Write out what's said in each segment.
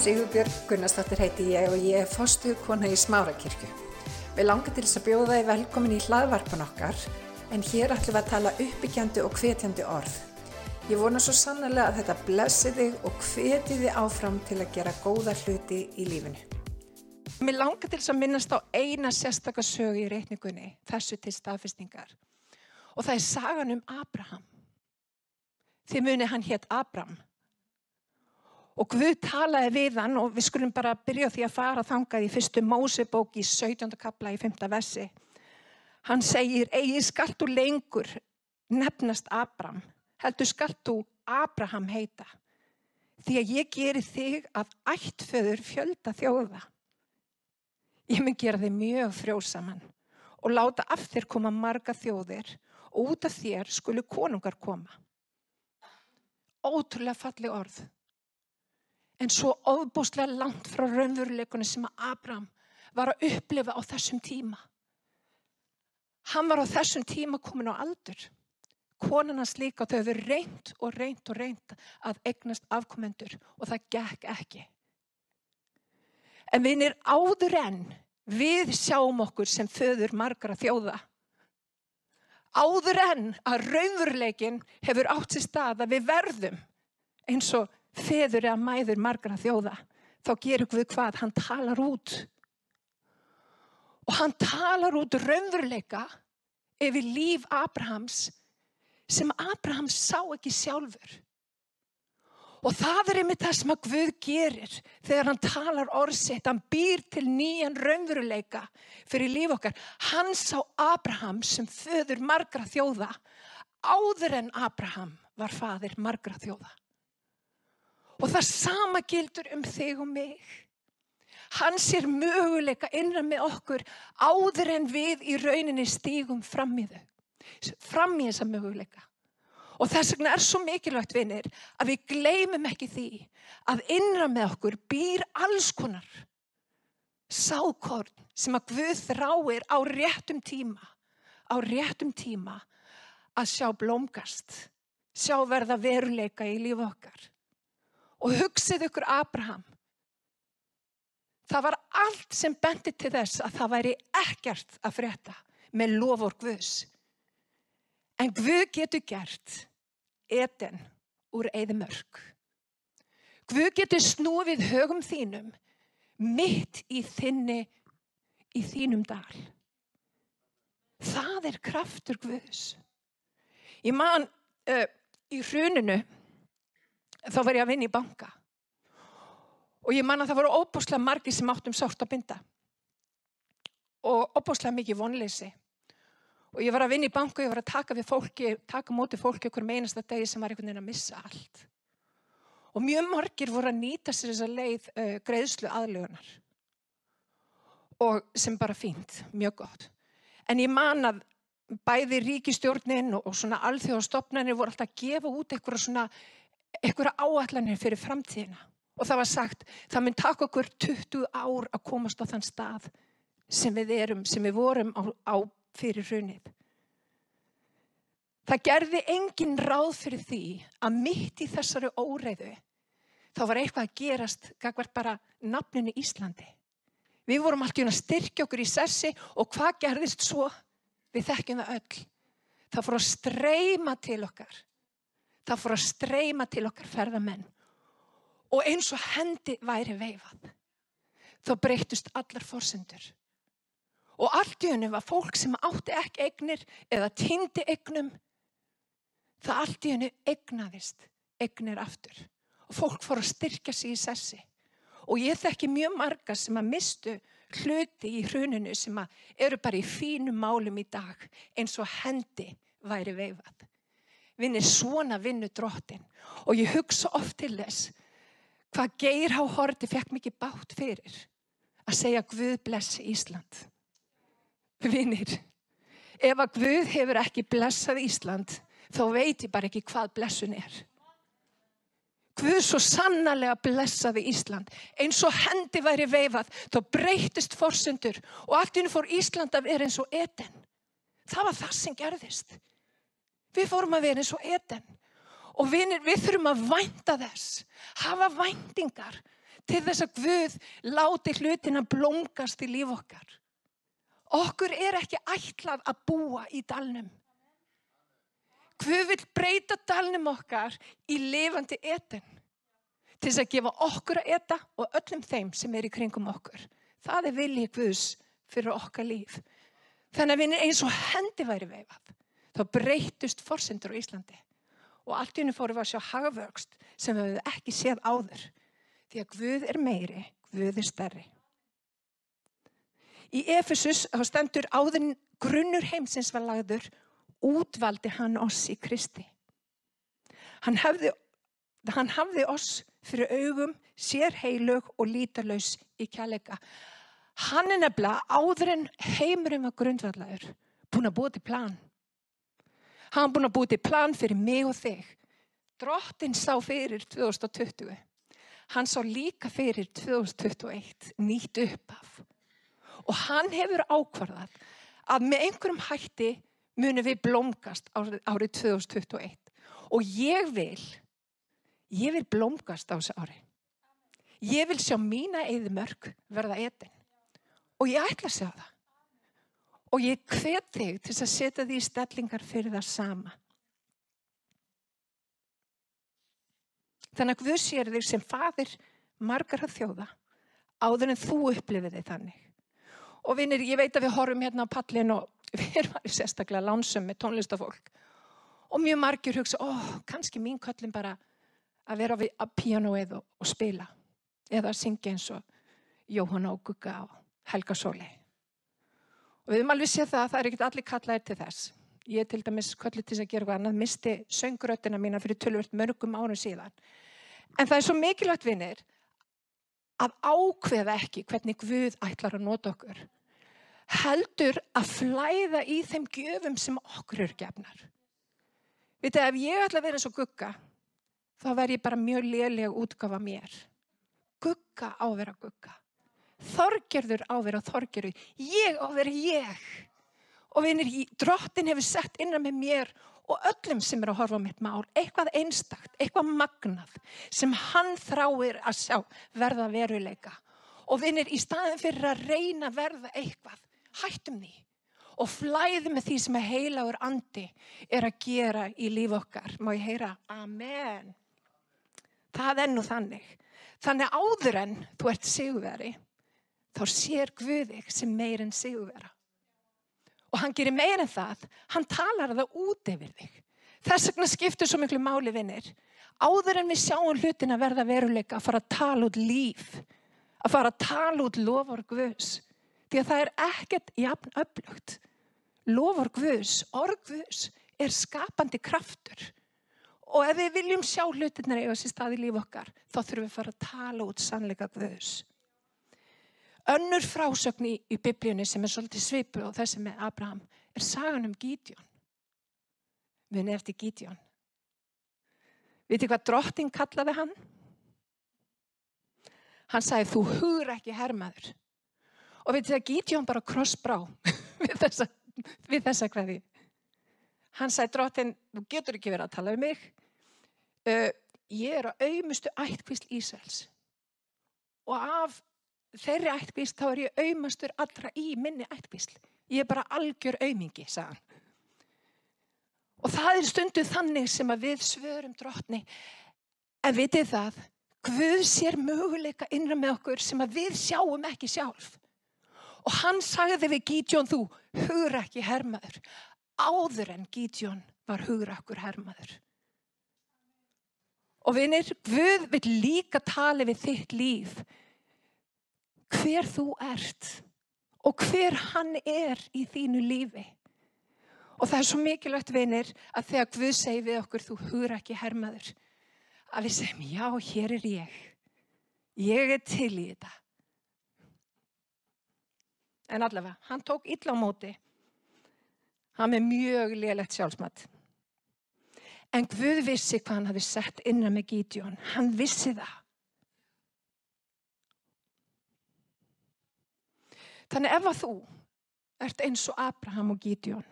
Sigurbjörg Gunnarsdóttir heiti ég og ég er fostu kona í Smárakirkju. Við langar til þess að bjóða þið velkomin í hlaðvarpan okkar en hér ætlum við að tala uppbyggjandi og hvetjandi orð. Ég vona svo sannlega að þetta blessi þig og hveti þið áfram til að gera góða hluti í lífinu. Mér langar til þess að minnast á eina sérstakar sögu í reikningunni, þessu til staðfestingar. Og það er sagan um Abraham. Þið muni hann hétt Abram. Og Guð talaði við hann og við skulum bara byrja því að fara þangað í fyrstu Mósebók í 17. kapla í 5. vessi. Hann segir, eigi skallt þú lengur nefnast Abram, heldur skallt þú Abraham heita. Því að ég geri þig að ættföður fjölda þjóða. Ég mun gera þig mjög frjósaman og láta af þér koma marga þjóðir og út af þér skulu konungar koma. Ótrúlega falli orð. En svo ofbúslega langt frá raunveruleikunni sem að Abraham var að upplifa á þessum tíma. Hann var á þessum tíma komin á aldur. Konarnas líka og þau hefur reynd og reynd og reynd að egnast afkomendur og það gekk ekki. En erum áður enn, við sjáum okkur sem föður margra þjóða. Áður enn að raunveruleikin hefur átt sér stað að við verðum eins og feður eða mæður margra þjóða. Þá gerum við hvað? Hann talar út. Og hann talar út raunveruleika yfir líf Abrahams sem Abraham sá ekki sjálfur. Og það er einmitt það sem að Guð gerir þegar hann talar orðsitt, hann býr til nýjan raunveruleika fyrir líf okkar. Hann sá Abraham sem föður margra þjóða áður en Abraham var fadir margra þjóða. Og það sama gildur um þig og mig. Hann sér möguleika innan með okkur áður en við í rauninni stígum fram í þau. Fram í þessa möguleika. Og þess vegna er svo mikilvægt vinnir að við gleymum ekki því að innra með okkur býr alls konar sákorn sem að Guð þráir á réttum tíma, á réttum tíma að sjá blómgast, sjá verða veruleika í lífu okkar. Og hugsið ykkur Abraham. Það var allt sem bendi til þess að það væri ekkert að frétta með lofur Guðs. En Guð getur gert eten úr eðimörk. Guð getur snúfið högum þínum mitt í þinni, í þínum dal. Það er kraftur Guðs. Ég man uh, í hruninu, þá var ég að vinna í banka. Og ég man að það voru óbúslega margi sem áttum sátt að binda. Og óbúslega mikið vonleysi. Og ég var að vinna í banku, ég var að taka við fólki, taka móti fólki okkur með einasta degi sem var einhvern veginn að missa allt. Og mjög margir voru að nýta sér þessa leið uh, greiðslu aðlugunar. Og sem bara fínt, mjög gott. En ég man að bæði ríkistjórnin og, og svona alþjóðastofnarnir voru alltaf að gefa út eitthvað svona, eitthvað áallanir fyrir framtíðina. Og það var sagt, það mun taka okkur 20 ár að komast á þann stað sem við erum, sem við vorum á, á fyrir hrunið. Það gerði engin ráð fyrir því að mitt í þessari óreiðu þá var eitthvað að gerast gagvart bara nafninu Íslandi. Við vorum alltaf styrkja okkur í sessi og hvað gerðist svo? Við þekkjum það öll. Það fór að streyma til okkar. Það fór að streyma til okkar ferðamenn. Og eins og hendi væri veifað. Þá breytust allar fórsendur. Og allt í hennu var fólk sem átti ekki eignir eða týndi eignum. Það allt í hennu eignaðist eignir aftur. Og fólk fór að styrkja sig í sessi. Og ég þekki mjög marga sem að mistu hluti í hruninu sem að eru bara í fínum málum í dag eins og hendi væri veifað. Vinni svona vinnu drottin. Og ég hugsa oft til þess hvað Geir Há Horti fekk mikið bátt fyrir að segja Guð blessi Ísland. Vinnir, ef að Guð hefur ekki blessað Ísland, þá veit ég bara ekki hvað blessun er. Guð svo sannarlega blessaði Ísland. Eins og hendi væri veifað, þá breytist forsendur og allt hennu fór Ísland að vera eins og eten. Það var það sem gerðist. Við fórum að vera eins og eten. Og vinir, við þurfum að vænta þess, hafa væntingar til þess að Guð láti hlutina blómgast í líf okkar. Okkur er ekki ætlað að búa í dalnum. Guð vil breyta dalnum okkar í lifandi etin til þess að gefa okkur að eta og öllum þeim sem er í kringum okkur. Það er viljið Guðs fyrir okkar líf. Þannig að við eins og hendi væri veifað. Þá breytust forsendur á Íslandi og allt í hennu fórum við að sjá hagvöxt sem við hefum ekki séð áður. Því að Guð er meiri, Guð er stærri. Í Efesus þá stendur áðurinn grunnur heimsins var lagður útvaldi hann oss í Kristi. Hann hafði, hann hafði oss fyrir augum, sér heilug og lítalauðs í kjallega. Hann er nefnilega áður en heimurinn var grundvallaður, búin að búið til plan. Hann búin að búið til plan fyrir mig og þig. Drottin sá fyrir 2020. Hann sá líka fyrir 2021, nýtt uppaf. Og hann hefur ákvarðað að með einhverjum hætti munum við blómgast árið, árið 2021. Og ég vil, ég vil blómgast á þessu ári. Ég vil sjá mína eðimörk verða etin. Og ég ætla að sjá það. Og ég hvet þig til að setja því stellingar fyrir það sama. Þannig að Guð sér þig sem fadir margar að þjóða áður en þú upplifið þig þannig. Og vinnir, ég veit að við horfum hérna á pallin og við erum alveg sérstaklega lánsum með tónlistafólk. Og mjög margir hugsa, ó, kannski mín köllin bara að vera á pianoið og, og spila. Eða að syngja eins og Jóhanna og Gugga og Helga Sóli. Og við höfum alveg séð það að það er ekkert allir kallaðir til þess. Ég til dæmis köllið til þess að gera hvað annað, misti söngröttina mína fyrir tölvört mörgum árum síðan. En það er svo mikilvægt vinnir að ákveða ekki hvernig Guð ætlar að nota okkur. Heldur að flæða í þeim gjöfum sem okkur eru gefnar. Vitið, ef ég ætla að vera eins og gugga, þá verð ég bara mjög lélega útgafa mér. Gugga á að vera gugga. Þorgerður á að vera þorgerður. Ég á að vera ég. Og vinir, drottin hefur sett innan með mér og öllum sem er að horfa á mitt mál, eitthvað einstakt, eitthvað magnað sem hann þráir að sjá verða veruleika. Og vinir, í staðin fyrir að reyna verða eitthvað, hættum því og flæði með því sem er heilagur andi er að gera í líf okkar. Má ég heyra? Amen. Það er nú þannig. Þannig áður en þú ert sigurveri, þá sér Guðig sem meir en sigurvera og hann gerir meira en það, hann talar það út yfir þig. Þess vegna skiptur svo miklu máli vinnir. Áður en við sjáum hlutin að verða veruleika að fara að tala út líf, að fara að tala út lofur Guðs. Því að það er ekkert jafn öflugt. Lofur Guðs, orð Guðs er skapandi kraftur. Og ef við viljum sjá hlutinnar eiga sér stað í líf okkar, þá þurfum við að fara að tala út sannleika Guðs. Önnur frásögn í, í biblíunni sem er svolítið svipu og þessi með Abraham er sagan um Gídjón. Við erum eftir Gídjón. Vitið hvað drottin kallaði hann? Hann sagði þú hugur ekki hermaður. Og vitið það Gídjón bara krossbrá við þessa, þessa hverði. Hann sagði drottin, þú getur ekki verið að tala um mig. Uh, ég er á auðmustu ættkvísl Ísæls. Og af þeirri ættbísl þá er ég auðmastur allra í minni ættbísl. Ég er bara algjör auðmingi, sagðan. Og það er stundu þannig sem að við svörum drotni. En vitið það, Guð sér möguleika innra með okkur sem að við sjáum ekki sjálf. Og hann sagði við Gítjón þú, hugur ekki hermaður. Áður en Gítjón var hugur okkur hermaður. Og vinir, Guð vil líka tala við þitt líf hver þú ert og hver hann er í þínu lífi. Og það er svo mikilvægt vinir að þegar Guð segi við okkur þú hugur ekki hermaður að við segjum já hér er ég. Ég er til í þetta. En allavega, hann tók illa á móti. Hann er mjög liðlegt sjálfsmatt. En Guð vissi hvað hann hafi sett innan með Gídjón. Hann vissi það. Þannig ef að þú ert eins og Abraham og Gídjón,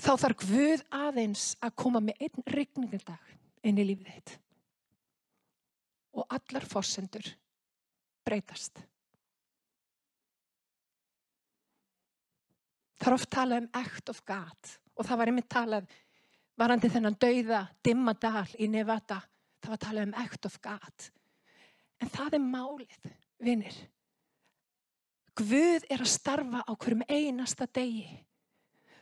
þá þarf Guð aðeins að koma með einn regningaldag inn í lífið þitt. og allar fórsendur breytast. Það er oft talað um act of God og það var einmitt talað varandi þennan dauða dimma dal í Nevada. Það var talað um act of God. En það er málið, vinnir. Guð er að starfa á hverjum einasta degi.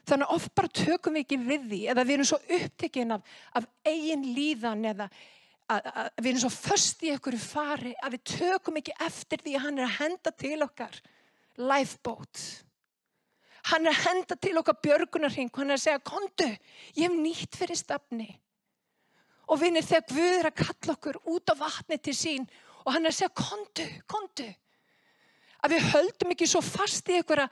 Þannig að oft bara tökum við ekki við því eða við erum svo upptekinn af, af eigin líðan eða að, að, við erum svo först í einhverju fari að við tökum ekki eftir því að hann er að henda til okkar lifeboat. Hann er að henda til okkar björgunarhing hann er að segja, kondu, ég hef nýtt fyrir stafni. Og vinnir þegar Guð er að kalla okkur út á vatni til sín og hann er að segja, kondu, kondu að við höldum ekki svo fast í einhverja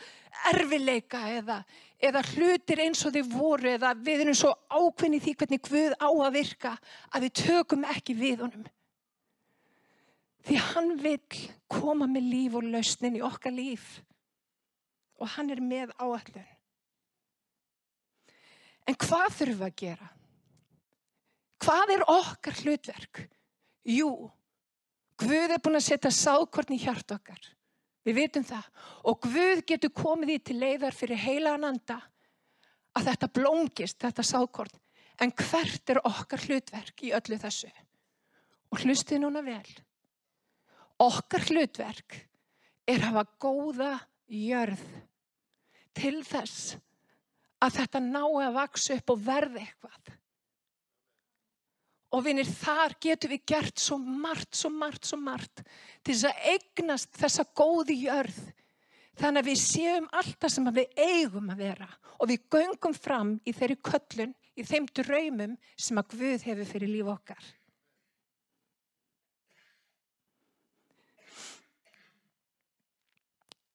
erfileika eða, eða hlutir eins og þið voru eða við erum svo ákveðni því hvernig Guð á að virka að við tökum ekki við honum. Því hann vil koma með líf og lausnin í okkar líf og hann er með áallun. En hvað þurfum við að gera? Hvað er okkar hlutverk? Jú, Guð er búin að setja sákorn í hjart okkar. Við vitum það. Og Guð getur komið í til leiðar fyrir heilagan anda að þetta blóngist, þetta sákorn. En hvert er okkar hlutverk í öllu þessu? Og hlustið núna vel. Okkar hlutverk er að hafa góða jörð til þess að þetta ná að vaksa upp og verða eitthvað. Og vinir, þar getur við gert svo margt, svo margt, svo margt til þess að eignast þessa góði jörð. Þannig að við séum alltaf sem við eigum að vera og við göngum fram í þeirri köllun, í þeim draumum sem að Guð hefur fyrir líf okkar.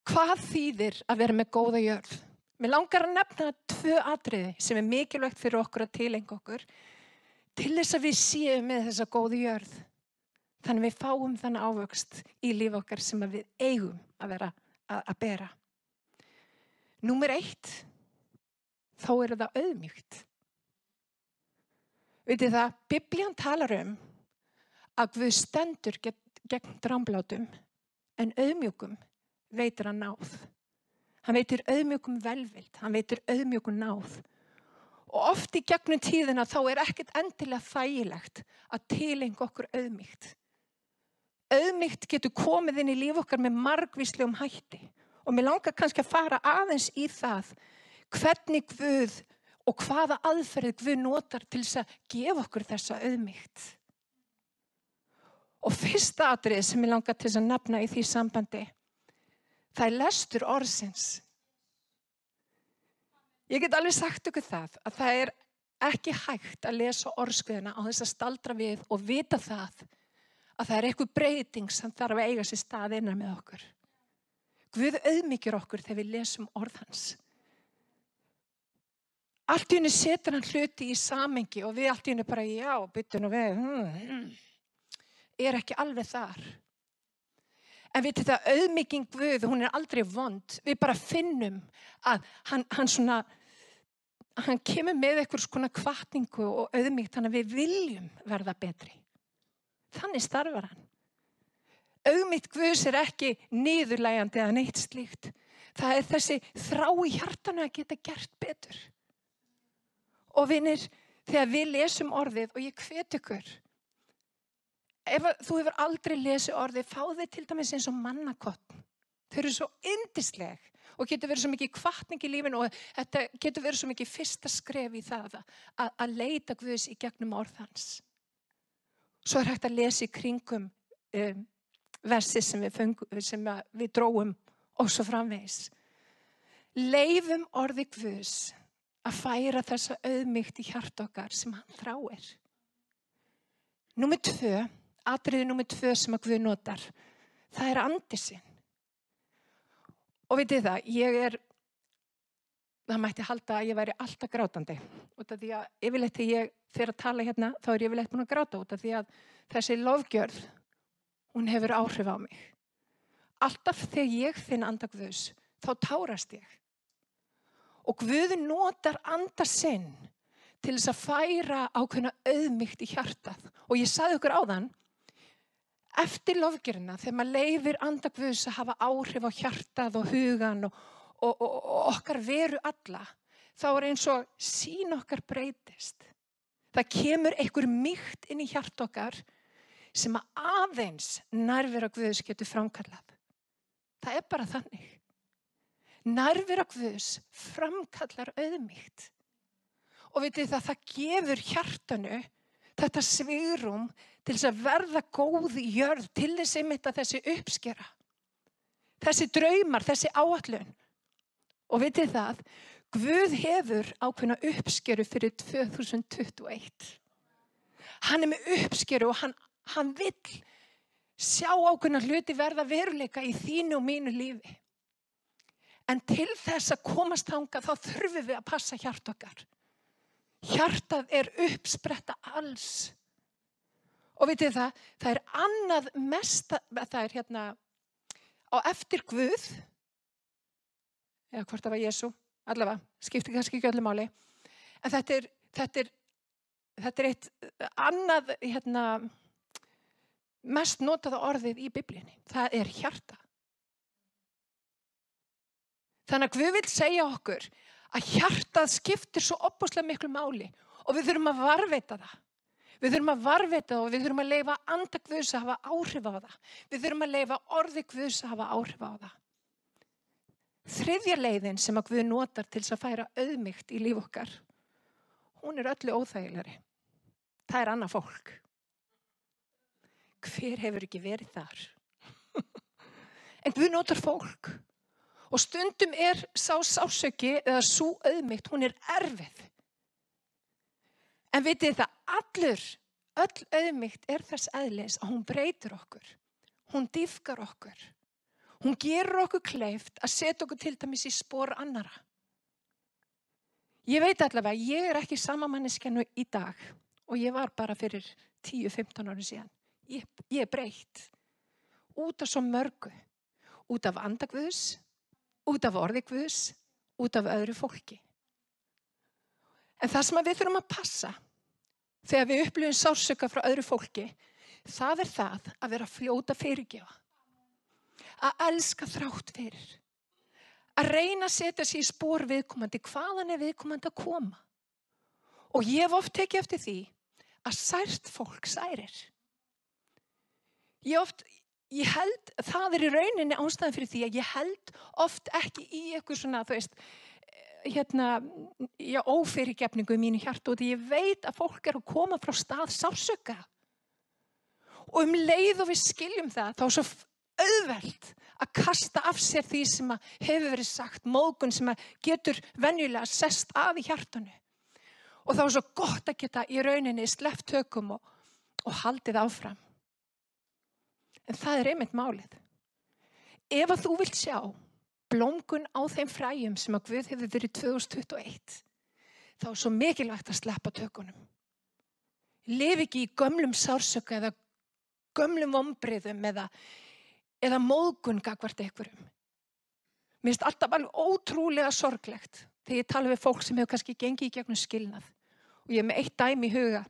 Hvað þýðir að vera með góða jörð? Mér langar að nefna tvö atriði sem er mikilvægt fyrir okkur að tilenga okkur til þess að við séum með þessa góðu jörð. Þannig við fáum þannig ávöxt í líf okkar sem við eigum að vera að, að bera. Númer eitt, þá er það auðmjögt. Vitið það, biblían talar um að við stendur gegn drámblátum en auðmjögum veitir að náð. Hann veitir auðmjögum velvild, hann veitir auðmjögum náð og oft í gegnum tíðina þá er ekkert endilega þægilegt að tilenga okkur auðmygt. Auðmygt getur komið inn í líf okkar með margvíslegum hætti og mér langar kannski að fara aðeins í það hvernig Guð og hvaða aðferðið Guð notar til þess að gefa okkur þessa auðmygt. Og fyrsta atrið sem ég langar til þess að nefna í því sambandi það er lestur orðsins Ég get alveg sagt ykkur það að það er ekki hægt að lesa orðskviðina á þess að staldra við og vita það að það er eitthvað breyting sem þarf að eiga sér stað innan með okkur. Guð auðmikið okkur þegar við lesum orðhans. Allt í henni setur hann hluti í samengi og við allt í henni bara já, bytun og við, hmm, hmm, er ekki alveg þar. En við til það auðmikið Guð, hún er aldrei vond. Við bara finnum að hann, hann svona hann kemur með eitthvað svona kvartningu og auðmygt þannig að við viljum verða betri. Þannig starfar hann. Auðmygt Guðs er ekki niðurlægandi eða neitt slíkt. Það er þessi þrá í hjartanu að geta gert betur. Og vinnir, þegar við lesum orðið og ég hvet ykkur, ef þú hefur aldrei lesið orðið, fá þið til dæmis eins og mannakott. Þau eru svo yndisleg og getur verið svo mikið kvartning í lífinu og þetta getur verið svo mikið fyrsta skref í það að, að leita Guðs í gegnum orðhans. Svo er hægt að lesa í kringum um, versi sem við, fengum, sem við dróum og svo framvegs. Leifum orði Guðs að færa þessa auðmygt í hjart okkar sem hann þráir. Númið tvö, atriði númið tvö sem að Guð notar, það er andisinn. Og vitið það, ég er, það mætti halda að ég væri alltaf grátandi. Út af því að yfirleitt þegar ég fyrir að tala hérna, þá er ég yfirleitt búin að gráta út af því að þessi lofgjörð, hún hefur áhrif á mig. Alltaf þegar ég finn andagvöðs, þá tárast ég. Og Guði notar andasinn til þess að færa ákveðna auðmygt í hjartað. Og ég saði okkur á þann eftir lofgjörina, þegar maður leifir andagvöðs að hafa áhrif á hjartað og hugan og, og, og, og okkar veru alla, þá er eins og sín okkar breytist. Það kemur einhver mýkt inn í hjart okkar sem að aðeins nærvera Guðs getur framkallað. Það er bara þannig. Nærvera Guðs framkallar auðmýkt. Og vitið það, það gefur hjartanu þetta svigrum til þess að verða góð í jörð, til þess einmitt að þessi uppskera. Þessi draumar, þessi áallun. Og vitið það, Guð hefur ákveðna uppskeru fyrir 2021. Hann er með uppskeru og hann, hann vill sjá ákveðna hluti verða veruleika í þínu og mínu lífi. En til þess að komast hanga þá þurfum við að passa hjart okkar. Hjartað er uppspretta alls. Og vitið það, það er annað mesta, það er hérna á eftir Guð, eða hvort það var Jésu, allavega, skiptir kannski ekki öllu máli, en þetta er, þetta er, þetta er eitt annað hérna, mest notaða orðið í biblíunni, það er hjarta. Þannig að Guð vil segja okkur að hjartað skiptir svo opbúslega miklu máli og við þurfum að varveita það. Við þurfum að varveita það og við þurfum að leifa andagvöðs að hafa áhrif á það. Við þurfum að leifa orðigvöðs að hafa áhrif á það. Þriðja leiðin sem að Guð notar til að færa auðmygt í líf okkar, hún er öllu óþægilegri. Það er annað fólk. Hver hefur ekki verið þar? en Guð notar fólk. Og stundum er sá sásöki eða svo auðmygt, hún er erfið. En vitið það, allur, öll auðmygt er þess eðlis að hún breytir okkur. Hún dýfkar okkur. Hún gerur okkur kleift að setja okkur til dæmis í spór annara. Ég veit allavega, ég er ekki samamanniskennu í dag og ég var bara fyrir 10-15 ári síðan. Ég, ég er breytt út af svo mörgu, út af andagvöðs, út af orði Guðs, út af öðru fólki. En það sem við þurfum að passa þegar við upplifum sársöka frá öðru fólki, það er það að vera fljóta fyrirgefa. Að elska þrátt fyrir. Að reyna að setja sér í spór viðkomandi, hvaðan er viðkomandi að koma. Og ég hef oft tekið eftir því að sært fólk særir. Ég oft, ég held, það er í rauninni ástæðan fyrir því að ég held oft ekki í eitthvað svona, þú veist, hérna, já, ófyrirgefningu í mínu hjartu og því ég veit að fólk er að koma frá stað sársöka. Og um leið og við skiljum það, þá er svo auðvelt að kasta af sér því sem hefur verið sagt, mógun sem getur venjulega sest að í hjartanu. Og þá er svo gott að geta í rauninni sleft tökum og, og haldið áfram. En það er einmitt málið. Ef að þú vilt sjá blómgun á þeim fræjum sem að Guð hefur verið 2021, þá er svo mikilvægt að sleppa tökunum. Leif ekki í gömlum sársöka eða gömlum ombriðum eða, eða móðgun gagvart einhverjum. Mér finnst alltaf alveg ótrúlega sorglegt þegar ég tala við fólk sem hefur kannski gengið í gegnum skilnað. Og ég er með eitt dæmi í huga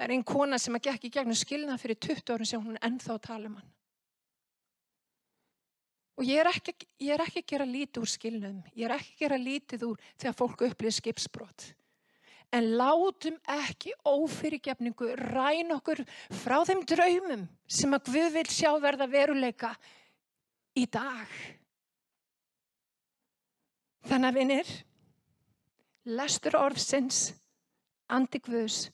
Það er einn kona sem að gekk í gegnum skilna fyrir 20 árum sem hún ennþá tala um hann. Og ég er ekki, ég er ekki að gera lítið úr skilnum. Ég er ekki að gera lítið úr þegar fólk upplýðir skipsbrott. En látum ekki ófyrirgefningu ræn okkur frá þeim draumum sem að Guð vil sjá verða veruleika í dag. Þannig að vinir, lestur orðsins, andi Guðs,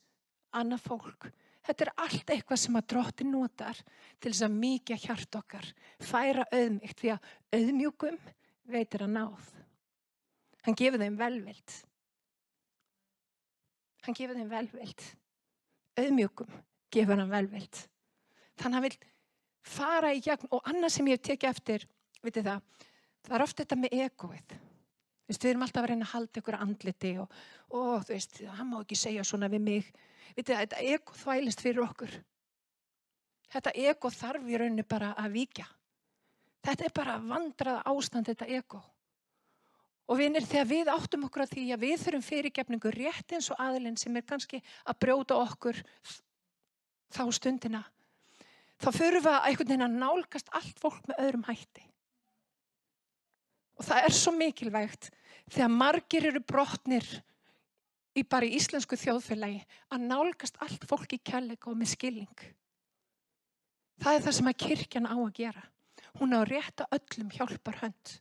annað fólk. Þetta er allt eitthvað sem að dróttin notar til þess að mikið hjart okkar færa auðmygt því að auðmjúkum veitir að náð. Hann gefur þeim velvild. Hann gefur þeim velvild. Auðmjúkum gefur hann velvild. Þannig að hann vil fara í gegn og annað sem ég hef tekið eftir, vitið það, það er ofta þetta með egoið. Við erum alltaf að reyna að halda ykkur andliti og, og þú veist, hann má ekki segja svona við mig. Vitið það, þetta ego þvælist fyrir okkur. Þetta ego þarf í rauninni bara að vika. Þetta er bara vandraða ástand þetta ego. Og vinir, þegar við áttum okkur að því að við þurfum fyrirgefningu rétt eins og aðilinn sem er kannski að brjóta okkur þá stundina, þá fyrir við að einhvern veginn að nálgast allt fólk með öðrum hætti. Og það er svo mikilvægt þegar margir eru brotnir í bara í íslensku þjóðfélagi að nálgast allt fólk í kærleika og með skilning. Það er það sem að kirkjan á að gera. Hún á að rétta öllum hjálpar hönd.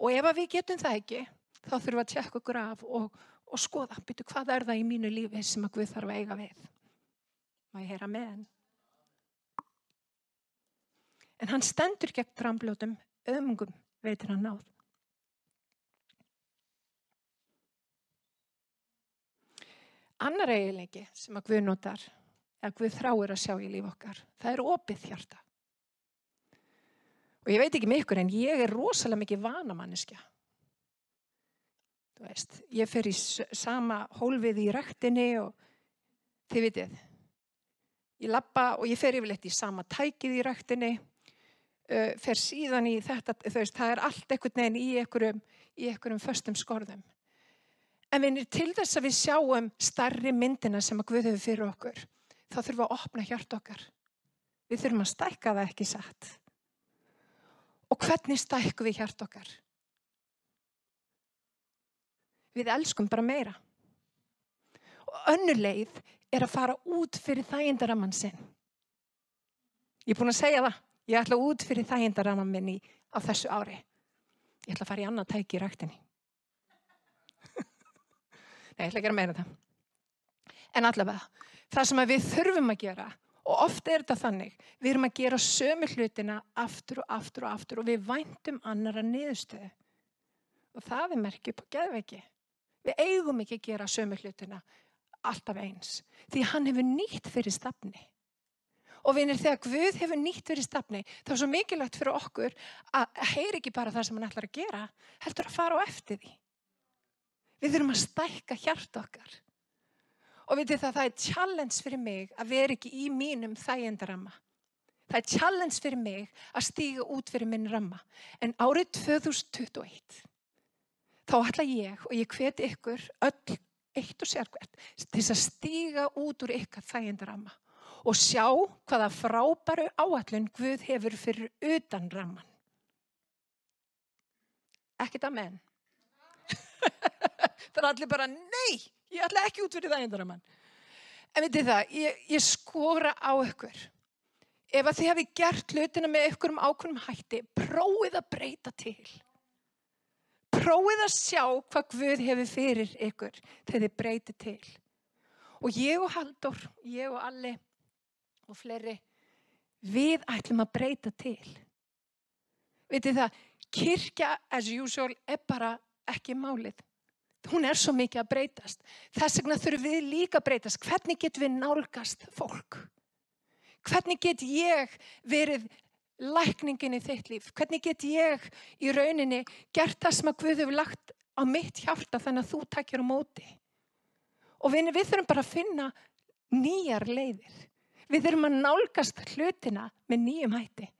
Og ef við getum það ekki, þá þurfum við að tjekka okkur af og, og skoða, byrju hvað er það í mínu lífi sem að Guð þarf að eiga við. Má ég heyra með henn? En hann stendur gegn frambljótum, ömungum veitir hann náð. Annar eiginleiki sem að Guð notar, eða Guð þráir að sjá í líf okkar, það er opið hjarta. Og ég veit ekki ykkur en ég er rosalega mikið vanamanniska. Þú veist, ég fer í sama hólfið í rættinni og þið vitið, ég lappa og ég fer yfirleitt í sama tækið í rættinni, fer síðan í þetta, þú veist, það er allt einhvern veginn í einhverjum, í einhverjum föstum skorðum. En við til þess að við sjáum starri myndina sem að Guð hefur fyrir okkur, þá þurfum við að opna hjart okkar. Við þurfum að stækka það ekki satt. Og hvernig stækku við hjart okkar? Við elskum bara meira. Og önnu leið er að fara út fyrir þægindaramann sinn. Ég er búin að segja það. Ég ætla út fyrir þægindaramann minni á þessu ári. Ég ætla að fara í annað tæki í rættinni. Ég ætla að meina það. En allavega, það sem við þurfum að gera, og ofta er þetta þannig, við erum að gera sömu hlutina aftur og aftur og aftur og við væntum annara niðurstöðu. Og það er merkið på geðveiki. Við eigum ekki að gera sömu hlutina alltaf eins. Því hann hefur nýtt fyrir stafni. Og vinir þegar Guð hefur nýtt fyrir stafni, þá er svo mikilvægt fyrir okkur að heyri ekki bara það sem hann ætlar að gera, heldur að fara á eftir því. Við þurfum að stækka hjart okkar. Og við þið það, það er challenge fyrir mig að vera ekki í mínum þægendaramma. Það er challenge fyrir mig að stíga út fyrir minn ramma. En árið 2021, þá ætla ég og ég hveti ykkur öll eitt og sérkvært til þess að stíga út úr ykkar þægendaramma og sjá hvaða frábæru áallun Guð hefur fyrir utan ramman. Ekkit að menn. Það er allir bara, nei, ég ætla ekki út fyrir það eindaramann. En veitir það, ég, ég skora á ykkur. Ef að þið hefði gert hlutina með ykkur um ákveðum hætti, prófið að breyta til. Prófið að sjá hvað Guð hefur fyrir ykkur þegar þið breytið til. Og ég og Haldur, ég og Alli og fleiri, við ætlum að breyta til. Veitir það, kirkja as usual er bara ekki málið. Hún er svo mikið að breytast. Þess vegna þurfum við líka að breytast. Hvernig getum við nálgast fólk? Hvernig get ég verið lækningin í þitt líf? Hvernig get ég í rauninni gert það sem að Guð hefur lagt á mitt hjálta þannig að þú takkir á móti? Og við, við þurfum bara að finna nýjar leiðir. Við þurfum að nálgast hlutina með nýjum hætti.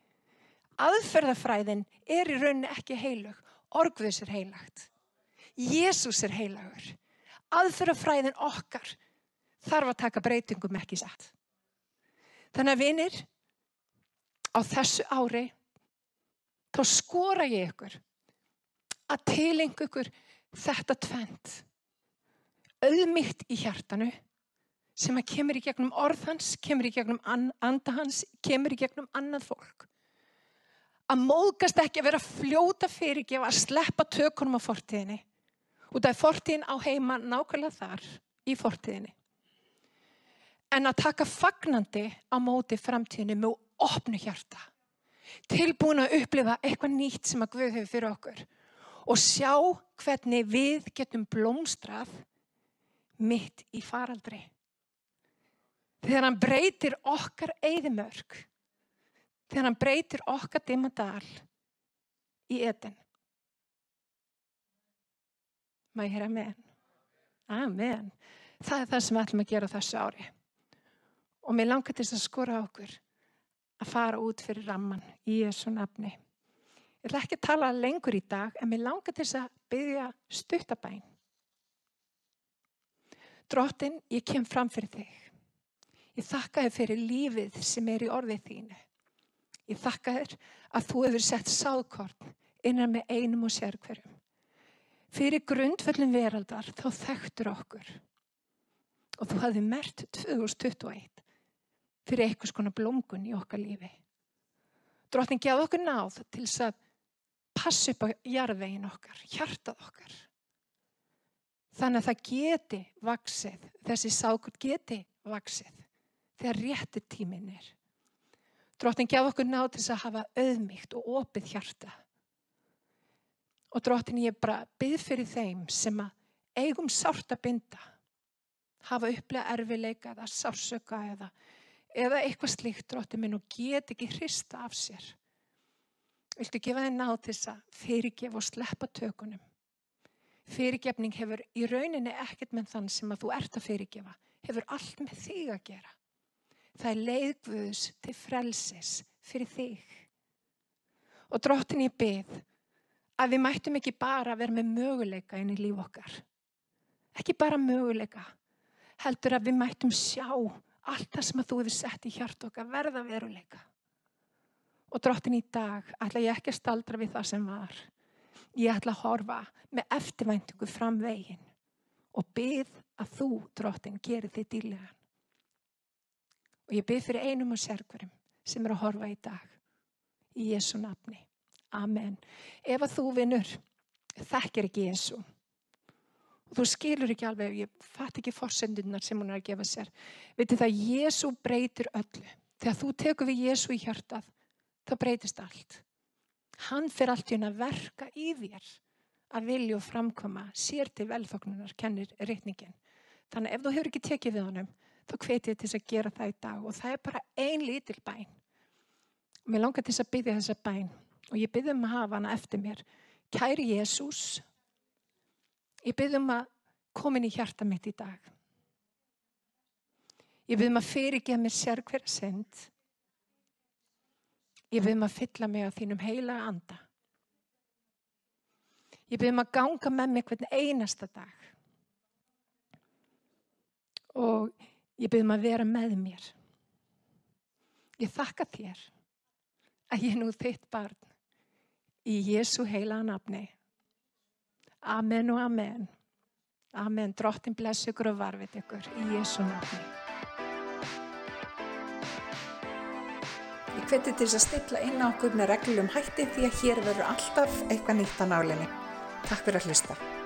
Aðferðafræðin er í rauninni ekki heilug. Orgviðs er heilagt. Jésús er heilagur. Aðfyrrafræðin okkar þarf að taka breytingum ekki satt. Þannig að vinir, á þessu ári, þá skora ég ykkur að tilengu ykkur þetta tvent. Auðmygt í hjartanu sem að kemur í gegnum orðhans, kemur í gegnum andahans, kemur í gegnum annað fólk. Að móðgast ekki að vera fljóta fyrirgefa að sleppa tökunum á fortíðinni Út af fortíðin á heima nákvæmlega þar í fortíðinni. En að taka fagnandi á móti framtíðinu með opnu hjarta. Tilbúin að upplifa eitthvað nýtt sem að Guð hefur fyrir okkur. Og sjá hvernig við getum blómstrað mitt í faraldri. Þegar hann breytir okkar eigðimörk. Þegar hann breytir okkar dimmadal í etin. Má ég heyra amen? Amen. Það er það sem við ætlum að gera þessu ári. Og mér langar til að skora okkur að fara út fyrir ramman í þessu nafni. Ég ætla ekki að tala lengur í dag en mér langar til að byggja stuttabæn. Drottin, ég kem fram fyrir þig. Ég þakka þér fyrir lífið sem er í orðið þínu. Ég þakka þér að þú hefur sett sáðkorn innan með einum og sérkverjum. Fyrir grundföllum veraldar þá þekktur okkur og þú hafði mert 2021 fyrir einhvers konar blómgun í okkar lífi. Drottin gef okkur náð til þess að passa upp á jarðvegin okkar, hjartað okkar. Þannig að það geti vaksið, þessi sákurt geti vaksið þegar rétti tímin er. Drottin gef okkur náð til þess að hafa auðmygt og opið hjarta. Og drottin ég bara byggð fyrir þeim sem að eigum sárt að binda, hafa upplega erfileika eða sársöka eða, eða eitthvað slíkt drottin minn og get ekki hrista af sér. Viltu gefa þeim náð til þess að fyrirgefa og sleppa tökunum. Fyrirgefning hefur í rauninni ekkert með þann sem að þú ert að fyrirgefa, hefur allt með þig að gera. Það er leiðgvöðs til frelsis fyrir þig. Og drottin ég byggð að við mættum ekki bara vera með möguleika inn í líf okkar. Ekki bara möguleika, heldur að við mættum sjá allt það sem að þú hefur sett í hjart okkar verða veruleika. Og drottin í dag ætla ég ekki að staldra við það sem var. Ég ætla að horfa með eftirvæntingu fram veginn og byggð að þú, drottin, gerir þið dýrlegan. Og ég byggð fyrir einum og sérkverum sem er að horfa í dag. Í Jésu nafni. Amen. Ef að þú vinnur, þekkir ekki Jésu. Og þú skilur ekki alveg, ég fatt ekki fórsendunnar sem hún er að gefa sér. Viti það, Jésu breytir öllu. Þegar þú tekur við Jésu í hjartað, þá breytist allt. Hann fyrir allt í hún að verka í þér að vilja og framkoma sér til velþoknunar, kennir reytningin. Þannig ef þú hefur ekki tekið við honum, þá hveti ég til að gera það í dag og það er bara ein lítil bæn. Mér langar til að byggja þessa bæn og ég byrðum að hafa hana eftir mér. Kæri Jésús, ég byrðum að koma inn í hjarta mitt í dag. Ég byrðum að fyrirgeða mér sér hverja send. Ég byrðum að fylla mig á þínum heila anda. Ég byrðum að ganga með mig hvern einasta dag. Og ég byrðum að vera með mér. Ég þakka þér að ég nú þitt barn í Jésu heila nafni. Amen og amen. Amen. Drottin bless ykkur og varfið ykkur í Jésu nafni. Ég hveti til þess að stilla inn á okkur með reglum hætti því að hér verður alltaf eitthvað nýtt á nálinni. Takk fyrir að hlusta.